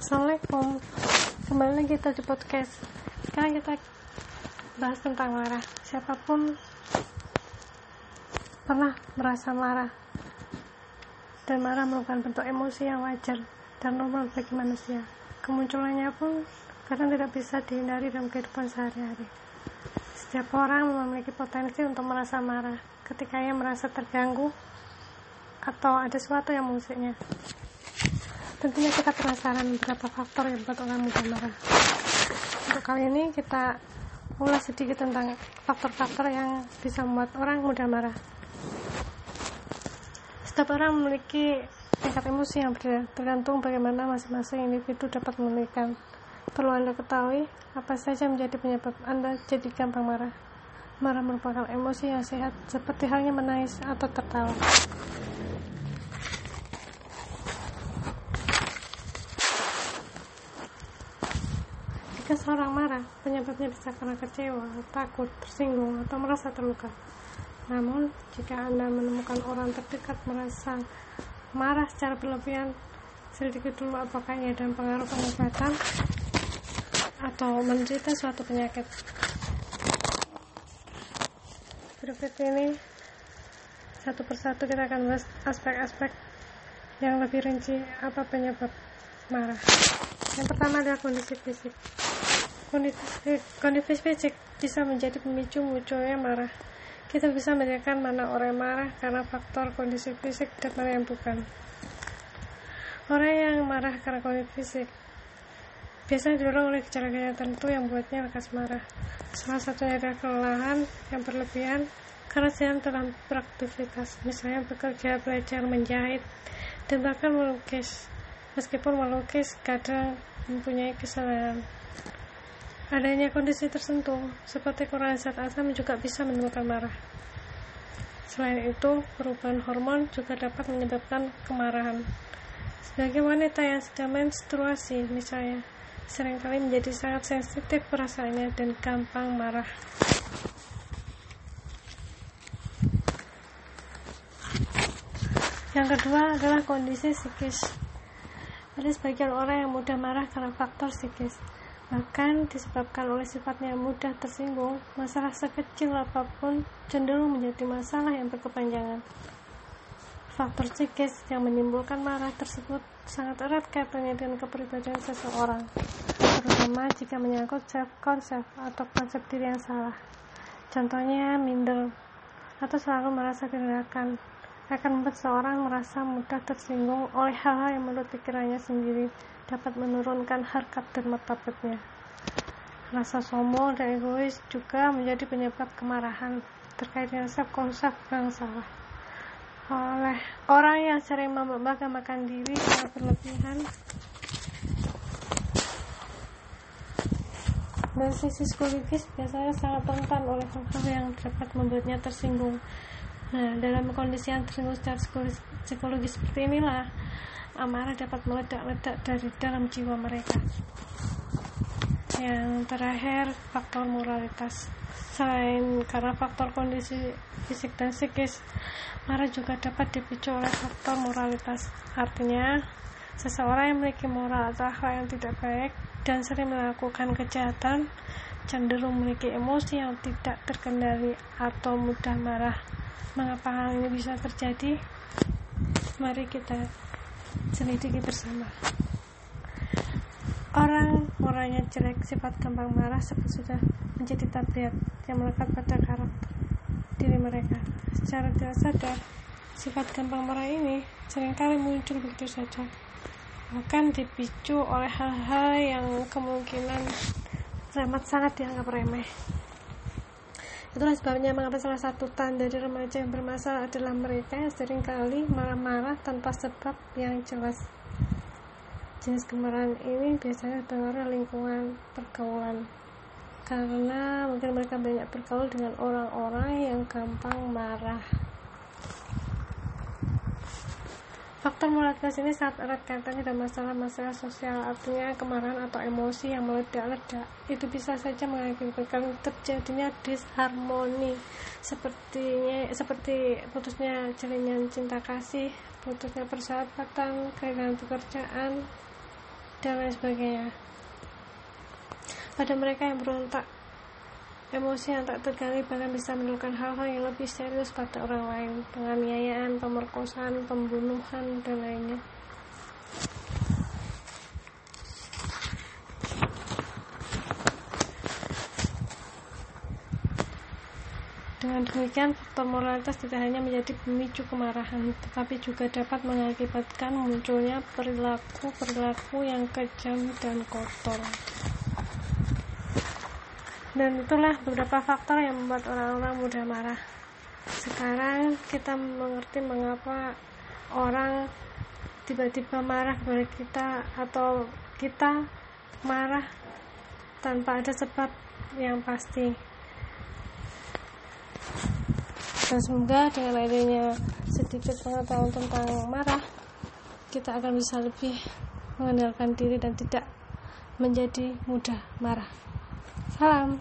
Assalamualaikum. Kembali lagi kita di podcast. Sekarang kita bahas tentang marah. Siapa pun pernah merasa marah. Dan marah merupakan bentuk emosi yang wajar dan normal bagi manusia. Kemunculannya pun kadang tidak bisa dihindari dalam kehidupan sehari-hari. Setiap orang memiliki potensi untuk merasa marah Ketika ia merasa terganggu Atau ada sesuatu yang mengusiknya tentunya kita penasaran beberapa faktor yang membuat orang mudah marah. Untuk kali ini kita ulas sedikit tentang faktor-faktor yang bisa membuat orang mudah marah. Setiap orang memiliki tingkat emosi yang berbeda tergantung bagaimana masing-masing individu dapat memiliki perlu anda ketahui apa saja menjadi penyebab anda jadi gampang marah? Marah merupakan emosi yang sehat seperti halnya menangis atau tertawa. Jika seorang marah, penyebabnya bisa karena kecewa, takut, tersinggung, atau merasa terluka. Namun, jika Anda menemukan orang terdekat merasa marah secara berlebihan, selidiki dulu apakah ia dalam pengaruh pengobatan atau menderita suatu penyakit. Berikut ini satu persatu kita akan bahas aspek-aspek yang lebih rinci apa penyebab marah. Yang pertama adalah kondisi fisik. Kondisi fisik bisa menjadi pemicu munculnya marah. Kita bisa membedakan mana orang yang marah karena faktor kondisi fisik dan mana yang bukan. Orang yang marah karena kondisi fisik biasanya didorong oleh gejala-gejala tertentu yang membuatnya lekas marah. Salah satunya adalah kelelahan yang berlebihan karena sedang dalam beraktivitas, misalnya bekerja, belajar, menjahit, dan bahkan melukis. Meskipun melukis kadang mempunyai kesalahan. Adanya kondisi tersentuh, seperti kekurangan zat asam juga bisa menimbulkan marah. Selain itu, perubahan hormon juga dapat menyebabkan kemarahan. Sebagai wanita yang sedang menstruasi, misalnya, sering kali menjadi sangat sensitif perasaannya dan gampang marah. Yang kedua adalah kondisi psikis. Ada sebagian orang yang mudah marah karena faktor psikis bahkan disebabkan oleh sifatnya mudah tersinggung, masalah sekecil apa pun cenderung menjadi masalah yang berkepanjangan. Faktor psikis yang menimbulkan marah tersebut sangat erat kaitannya dengan kepribadian seseorang, terutama jika menyangkut self-konsep atau konsep diri yang salah. Contohnya minder atau selalu merasa tindakan akan membuat seorang merasa mudah tersinggung oleh hal-hal yang menurut pikirannya sendiri dapat menurunkan harkat dan martabatnya. Rasa sombong dan egois juga menjadi penyebab kemarahan terkait dengan konsep yang salah. Oleh orang yang sering membanggakan diri secara berlebihan dan sisi psikologis biasanya sangat rentan oleh hal-hal yang dapat membuatnya tersinggung. Nah, dalam kondisi yang tersinggung secara psikologis seperti inilah, amarah dapat meledak-ledak dari dalam jiwa mereka. Yang terakhir, faktor moralitas. Selain karena faktor kondisi fisik dan psikis, marah juga dapat dipicu oleh faktor moralitas. Artinya, seseorang yang memiliki moral atau akhlak yang tidak baik dan sering melakukan kejahatan cenderung memiliki emosi yang tidak terkendali atau mudah marah. Mengapa hal ini bisa terjadi? Mari kita selidiki bersama orang moralnya jelek sifat gampang marah seperti sudah menjadi tabiat yang melekat pada karakter diri mereka. Secara tidak sadar sifat gampang marah ini sering kali muncul begitu saja. Bahkan dipicu oleh hal-hal yang kemungkinan amat sangat dianggap remeh. Itulah sebabnya mengapa salah satu tanda dari remaja yang bermasalah adalah mereka yang sering kali marah-marah tanpa sebab yang jelas. Jenis kemarahan ini biasanya berpengaruh lingkungan pergaulan karena mungkin mereka banyak bergaul dengan orang-orang yang gampang marah. Faktor moralitas ini sangat erat kaitannya dengan masalah-masalah sosial, artinya kemarahan atau emosi yang meledak-ledak. Itu bisa saja mengakibatkan terjadinya disharmoni, sepertinya seperti putusnya jalinan cinta kasih, putusnya persahabatan, kehilangan pekerjaan, dan lain sebagainya. Pada mereka yang berontak emosi yang tak tergali bahkan bisa menimbulkan hal-hal yang lebih serius pada orang lain. Penganiayaan, pemerkosaan, pembunuhan, dan lainnya Dengan demikian, faktor moralitas tidak hanya menjadi pemicu kemarahan, tetapi juga dapat mengakibatkan munculnya perilaku-perilaku yang kejam dan kotor. Dan itulah beberapa faktor yang membuat orang-orang mudah marah. Sekarang kita mengerti mengapa orang tiba-tiba marah kepada kita atau kita marah tanpa ada sebab yang pasti dan semoga dengan adanya sedikit pengetahuan tentang marah kita akan bisa lebih mengenalkan diri dan tidak menjadi mudah marah. Salam